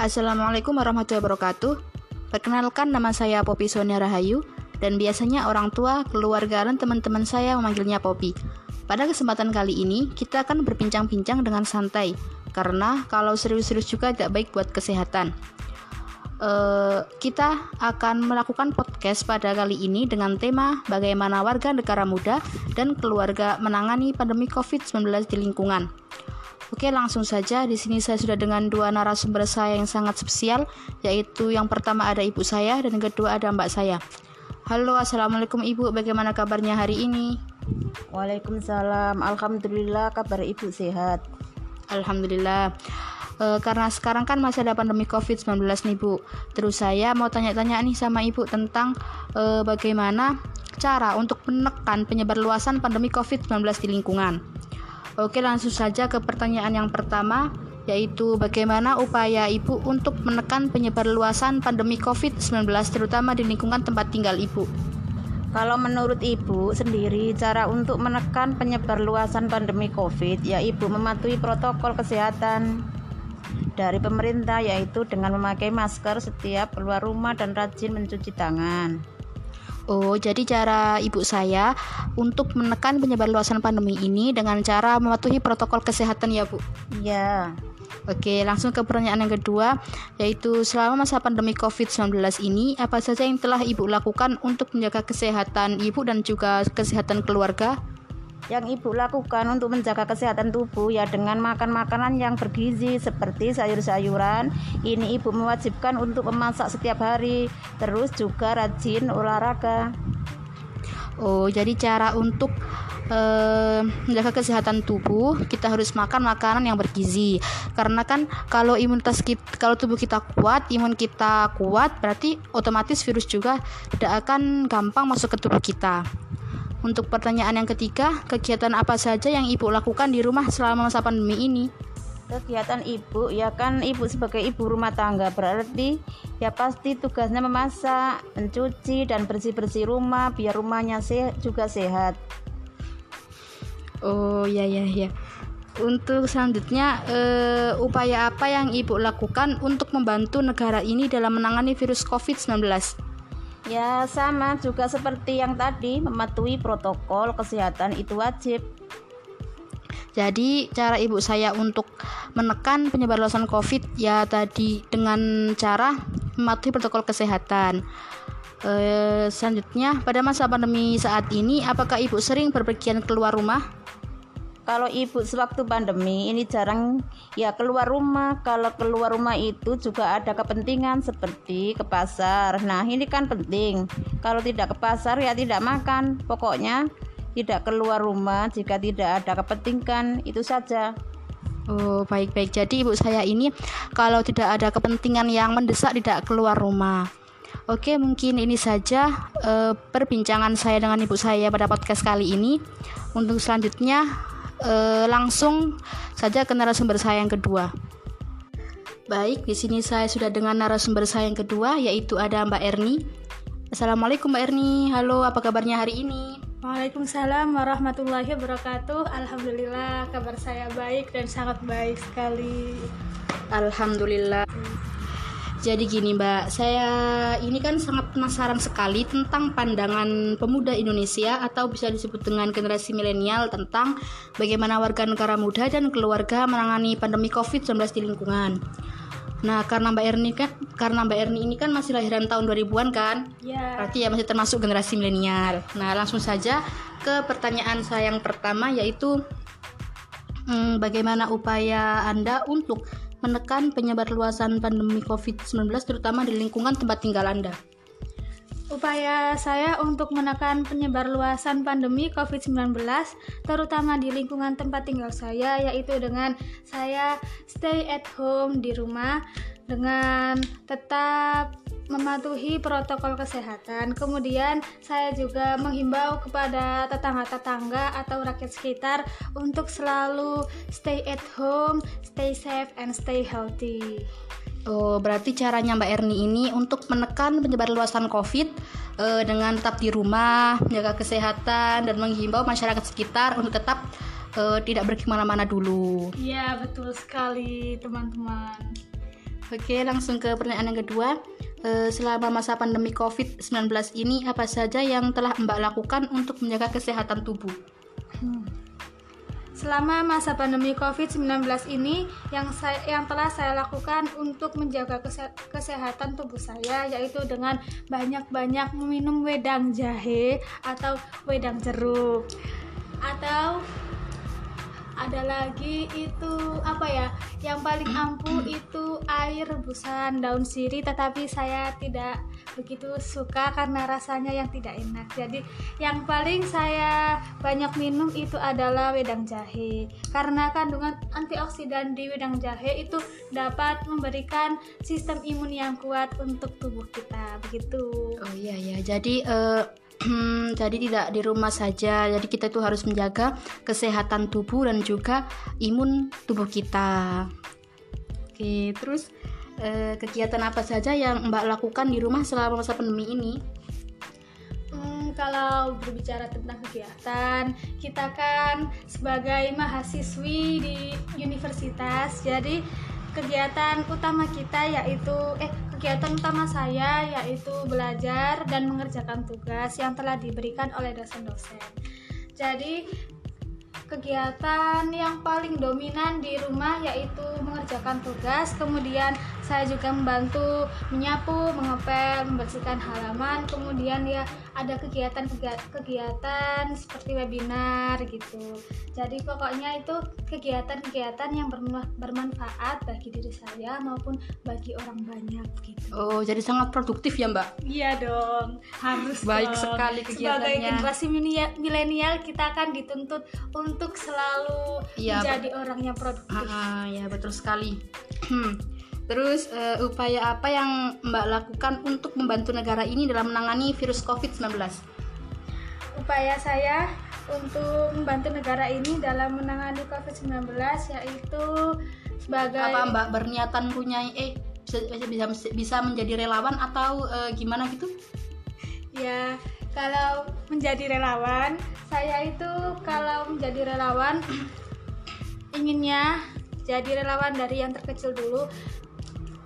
Assalamualaikum warahmatullahi wabarakatuh. Perkenalkan nama saya Popi Sonia Rahayu dan biasanya orang tua, keluarga dan teman-teman saya memanggilnya Popi. Pada kesempatan kali ini, kita akan berbincang-bincang dengan santai karena kalau serius-serius juga tidak baik buat kesehatan. Uh, kita akan melakukan podcast pada kali ini dengan tema bagaimana warga negara muda dan keluarga menangani pandemi COVID-19 di lingkungan. Oke, langsung saja. Di sini saya sudah dengan dua narasumber saya yang sangat spesial, yaitu yang pertama ada ibu saya dan yang kedua ada mbak saya. Halo, assalamualaikum ibu. Bagaimana kabarnya hari ini? Waalaikumsalam. Alhamdulillah kabar ibu sehat. Alhamdulillah. E, karena sekarang kan masih ada pandemi COVID-19 nih Bu. Terus saya mau tanya-tanya nih sama Ibu tentang e, bagaimana cara untuk menekan penyebar luasan pandemi COVID-19 di lingkungan. Oke, langsung saja ke pertanyaan yang pertama, yaitu bagaimana upaya Ibu untuk menekan penyebar luasan pandemi COVID-19 terutama di lingkungan tempat tinggal Ibu. Kalau menurut Ibu sendiri, cara untuk menekan penyebar luasan pandemi COVID, ya Ibu mematuhi protokol kesehatan dari pemerintah yaitu dengan memakai masker setiap keluar rumah dan rajin mencuci tangan. Oh, jadi cara ibu saya untuk menekan penyebar luasan pandemi ini dengan cara mematuhi protokol kesehatan ya, Bu? Iya. Oke, langsung ke pertanyaan yang kedua, yaitu selama masa pandemi COVID-19 ini, apa saja yang telah Ibu lakukan untuk menjaga kesehatan Ibu dan juga kesehatan keluarga? Yang ibu lakukan untuk menjaga kesehatan tubuh ya dengan makan makanan yang bergizi seperti sayur-sayuran. Ini ibu mewajibkan untuk memasak setiap hari terus juga rajin olahraga. Oh jadi cara untuk uh, menjaga kesehatan tubuh kita harus makan makanan yang bergizi. Karena kan kalau imunitas kita kalau tubuh kita kuat imun kita kuat berarti otomatis virus juga tidak akan gampang masuk ke tubuh kita untuk pertanyaan yang ketiga, kegiatan apa saja yang Ibu lakukan di rumah selama masa pandemi ini? Kegiatan Ibu, ya kan Ibu sebagai ibu rumah tangga berarti ya pasti tugasnya memasak, mencuci dan bersih-bersih rumah biar rumahnya sehat juga sehat. Oh ya ya ya. Untuk selanjutnya, uh, upaya apa yang Ibu lakukan untuk membantu negara ini dalam menangani virus COVID-19? Ya, sama juga seperti yang tadi, mematuhi protokol kesehatan itu wajib. Jadi, cara ibu saya untuk menekan penyebar luasan COVID ya tadi dengan cara mematuhi protokol kesehatan. E, selanjutnya, pada masa pandemi saat ini, apakah ibu sering berpergian keluar rumah? Kalau ibu sewaktu pandemi ini jarang ya keluar rumah. Kalau keluar rumah itu juga ada kepentingan seperti ke pasar. Nah ini kan penting. Kalau tidak ke pasar ya tidak makan. Pokoknya tidak keluar rumah jika tidak ada kepentingan itu saja. Oh baik-baik. Jadi ibu saya ini kalau tidak ada kepentingan yang mendesak tidak keluar rumah. Oke, mungkin ini saja uh, perbincangan saya dengan ibu saya pada podcast kali ini. Untuk selanjutnya, e, langsung saja ke narasumber saya yang kedua. Baik, di sini saya sudah dengan narasumber saya yang kedua yaitu ada Mbak Erni. Assalamualaikum Mbak Erni. Halo, apa kabarnya hari ini? Waalaikumsalam warahmatullahi wabarakatuh. Alhamdulillah kabar saya baik dan sangat baik sekali. Alhamdulillah. Jadi gini Mbak, saya ini kan sangat penasaran sekali tentang pandangan pemuda Indonesia atau bisa disebut dengan generasi milenial tentang bagaimana warga negara muda dan keluarga menangani pandemi COVID-19 di lingkungan. Nah, karena Mbak Erni kan karena Mbak Erni ini kan masih lahiran tahun 2000-an kan? Iya. Berarti ya masih termasuk generasi milenial. Nah, langsung saja ke pertanyaan saya yang pertama yaitu hmm, bagaimana upaya Anda untuk menekan penyebar luasan pandemi COVID-19 terutama di lingkungan tempat tinggal Anda? Upaya saya untuk menekan penyebar luasan pandemi COVID-19 terutama di lingkungan tempat tinggal saya yaitu dengan saya stay at home di rumah dengan tetap mematuhi protokol kesehatan. Kemudian saya juga menghimbau kepada tetangga-tetangga atau rakyat sekitar untuk selalu stay at home, stay safe and stay healthy. Oh, berarti caranya Mbak Erni ini untuk menekan penyebar luasan COVID eh, dengan tetap di rumah, menjaga kesehatan dan menghimbau masyarakat sekitar untuk tetap eh, tidak pergi ke mana-mana dulu. Iya, betul sekali teman-teman. Oke, langsung ke pertanyaan yang kedua. E, selama masa pandemi COVID-19 ini, apa saja yang telah Mbak lakukan untuk menjaga kesehatan tubuh? Hmm. Selama masa pandemi COVID-19 ini, yang saya, yang telah saya lakukan untuk menjaga kese kesehatan tubuh saya yaitu dengan banyak-banyak meminum wedang jahe atau wedang jeruk atau ada lagi itu apa ya yang paling ampuh itu air rebusan daun sirih tetapi saya tidak begitu suka karena rasanya yang tidak enak. Jadi yang paling saya banyak minum itu adalah wedang jahe. Karena kandungan antioksidan di wedang jahe itu dapat memberikan sistem imun yang kuat untuk tubuh kita begitu. Oh iya ya jadi uh jadi tidak di rumah saja. Jadi kita itu harus menjaga kesehatan tubuh dan juga imun tubuh kita. Oke, terus eh, kegiatan apa saja yang Mbak lakukan di rumah selama masa pandemi ini? Hmm, kalau berbicara tentang kegiatan, kita kan sebagai mahasiswi di universitas, jadi kegiatan utama kita yaitu eh kegiatan utama saya yaitu belajar dan mengerjakan tugas yang telah diberikan oleh dosen-dosen. Jadi kegiatan yang paling dominan di rumah yaitu mengerjakan tugas, kemudian saya juga membantu menyapu, mengepel, membersihkan halaman, kemudian ya ada kegiatan-kegiatan seperti webinar gitu. Jadi pokoknya itu kegiatan-kegiatan yang bermanfaat bagi diri saya maupun bagi orang banyak gitu. Oh, jadi sangat produktif ya, Mbak? Iya dong, harus Baik dong. sekali kegiatannya. Sebagai generasi milenial kita akan dituntut untuk selalu ya, menjadi orang yang produktif. Ah, ya betul sekali. Terus uh, upaya apa yang Mbak lakukan untuk membantu negara ini dalam menangani virus COVID-19? Upaya saya untuk membantu negara ini dalam menangani COVID-19 yaitu sebagai apa Mbak berniatan punya eh bisa bisa bisa menjadi relawan atau uh, gimana gitu? Ya, kalau menjadi relawan, saya itu kalau menjadi relawan inginnya jadi relawan dari yang terkecil dulu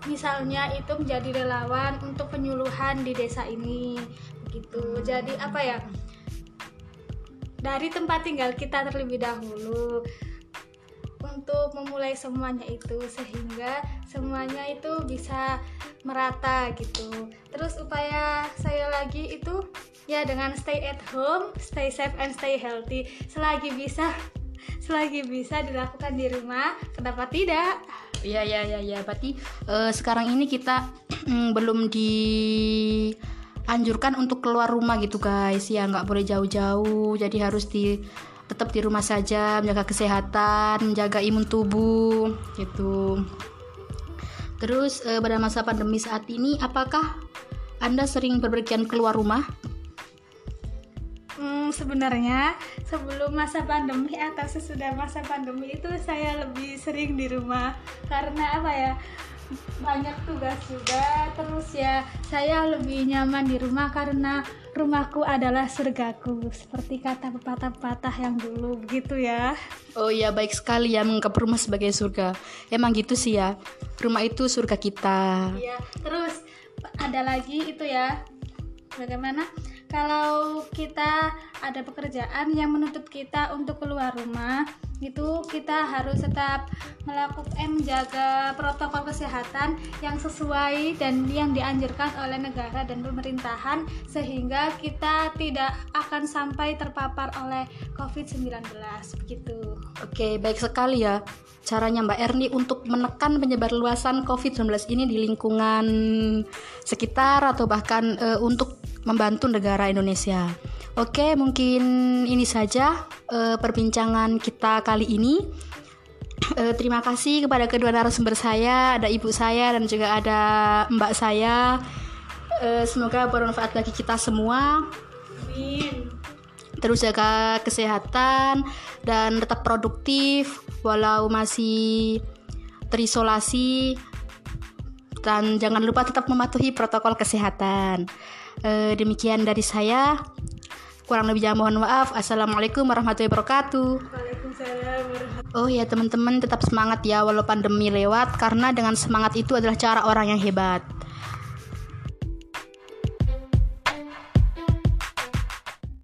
misalnya itu menjadi relawan untuk penyuluhan di desa ini begitu jadi apa ya dari tempat tinggal kita terlebih dahulu untuk memulai semuanya itu sehingga semuanya itu bisa merata gitu. Terus upaya saya lagi itu ya dengan stay at home stay safe and stay healthy. Selagi bisa selagi bisa dilakukan di rumah kenapa tidak Iya iya iya ya. Berarti uh, sekarang ini kita belum dianjurkan untuk keluar rumah gitu guys. Ya nggak boleh jauh-jauh. Jadi harus di tetap di rumah saja, menjaga kesehatan, menjaga imun tubuh gitu. Terus uh, pada masa pandemi saat ini, apakah anda sering berpergian keluar rumah? Hmm, sebenarnya sebelum masa pandemi atau sesudah masa pandemi itu saya lebih sering di rumah. Karena apa ya? Banyak tugas juga. Terus ya saya lebih nyaman di rumah karena rumahku adalah surgaku. Seperti kata pepatah-pepatah yang dulu begitu ya. Oh iya baik sekali ya menganggap rumah sebagai surga. Emang gitu sih ya. Rumah itu surga kita. Iya terus ada lagi itu ya. Bagaimana kalau kita ada pekerjaan yang menuntut kita untuk keluar rumah itu kita harus tetap melakukan eh, menjaga protokol kesehatan yang sesuai dan yang dianjurkan oleh negara dan pemerintahan sehingga kita tidak akan sampai terpapar oleh COVID-19 begitu. Oke, baik sekali ya caranya Mbak Erni untuk menekan penyebar luasan COVID-19 ini di lingkungan sekitar atau bahkan e, untuk membantu negara Indonesia. Oke, mungkin ini saja e, perbincangan kita kali ini. E, terima kasih kepada kedua narasumber saya, ada ibu saya dan juga ada mbak saya. E, semoga bermanfaat bagi kita semua. Amin terus jaga kesehatan dan tetap produktif walau masih terisolasi dan jangan lupa tetap mematuhi protokol kesehatan. E, demikian dari saya. Kurang lebihnya mohon maaf. Assalamualaikum warahmatullahi wabarakatuh. Waalaikumsalam Oh ya teman-teman tetap semangat ya walau pandemi lewat karena dengan semangat itu adalah cara orang yang hebat.